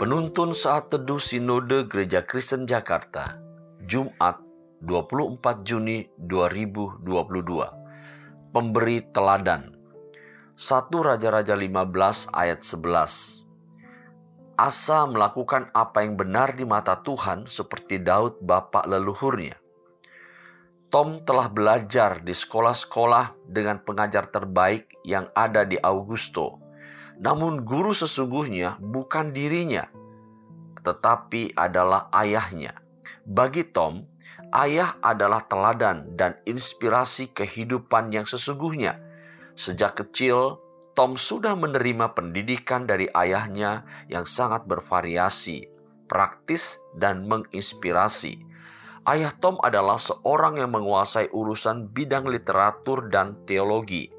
Penuntun saat teduh Sinode Gereja Kristen Jakarta, Jumat 24 Juni 2022. Pemberi teladan. 1 Raja-Raja 15 ayat 11. Asa melakukan apa yang benar di mata Tuhan seperti Daud bapak leluhurnya. Tom telah belajar di sekolah-sekolah dengan pengajar terbaik yang ada di Augusto. Namun guru sesungguhnya bukan dirinya, tetapi adalah ayahnya. Bagi Tom, ayah adalah teladan dan inspirasi kehidupan yang sesungguhnya. Sejak kecil, Tom sudah menerima pendidikan dari ayahnya yang sangat bervariasi, praktis, dan menginspirasi. Ayah Tom adalah seorang yang menguasai urusan bidang literatur dan teologi.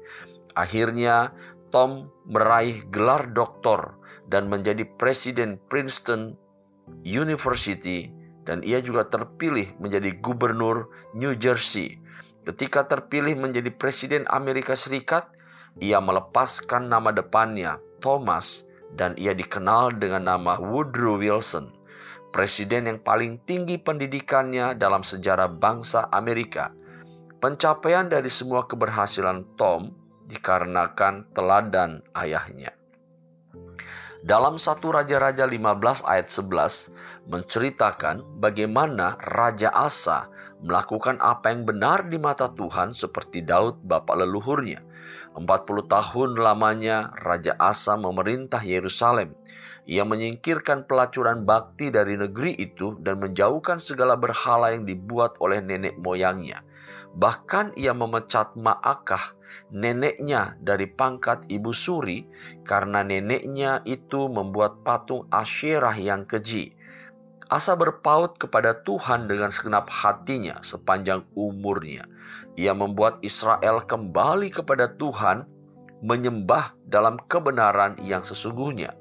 Akhirnya, Tom meraih gelar doktor dan menjadi presiden Princeton University dan ia juga terpilih menjadi gubernur New Jersey. Ketika terpilih menjadi presiden Amerika Serikat, ia melepaskan nama depannya, Thomas, dan ia dikenal dengan nama Woodrow Wilson, presiden yang paling tinggi pendidikannya dalam sejarah bangsa Amerika. Pencapaian dari semua keberhasilan Tom dikarenakan teladan ayahnya. Dalam satu Raja-Raja 15 ayat 11 menceritakan bagaimana Raja Asa melakukan apa yang benar di mata Tuhan seperti Daud bapak leluhurnya. 40 tahun lamanya Raja Asa memerintah Yerusalem. Ia menyingkirkan pelacuran bakti dari negeri itu dan menjauhkan segala berhala yang dibuat oleh nenek moyangnya. Bahkan ia memecat Ma'akah, neneknya dari pangkat ibu suri, karena neneknya itu membuat patung Asyerah yang keji. Asa berpaut kepada Tuhan dengan segenap hatinya sepanjang umurnya. Ia membuat Israel kembali kepada Tuhan, menyembah dalam kebenaran yang sesungguhnya.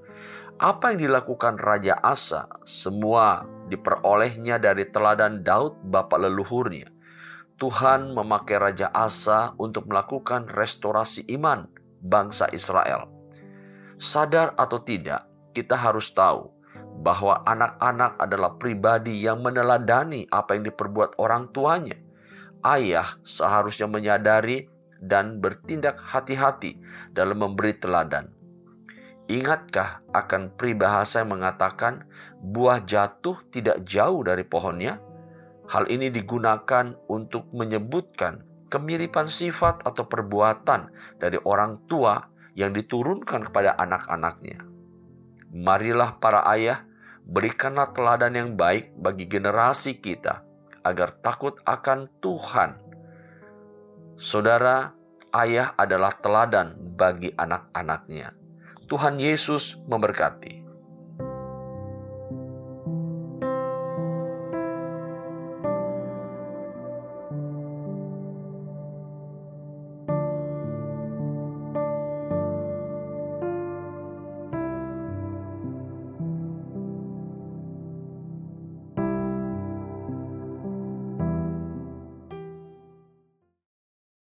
Apa yang dilakukan Raja Asa, semua diperolehnya dari teladan Daud bapak leluhurnya. Tuhan memakai Raja Asa untuk melakukan restorasi iman bangsa Israel. Sadar atau tidak, kita harus tahu bahwa anak-anak adalah pribadi yang meneladani apa yang diperbuat orang tuanya. Ayah seharusnya menyadari dan bertindak hati-hati dalam memberi teladan. Ingatkah akan peribahasa yang mengatakan buah jatuh tidak jauh dari pohonnya? Hal ini digunakan untuk menyebutkan kemiripan sifat atau perbuatan dari orang tua yang diturunkan kepada anak-anaknya. Marilah para ayah berikanlah teladan yang baik bagi generasi kita agar takut akan Tuhan. Saudara, ayah adalah teladan bagi anak-anaknya. Tuhan Yesus memberkati.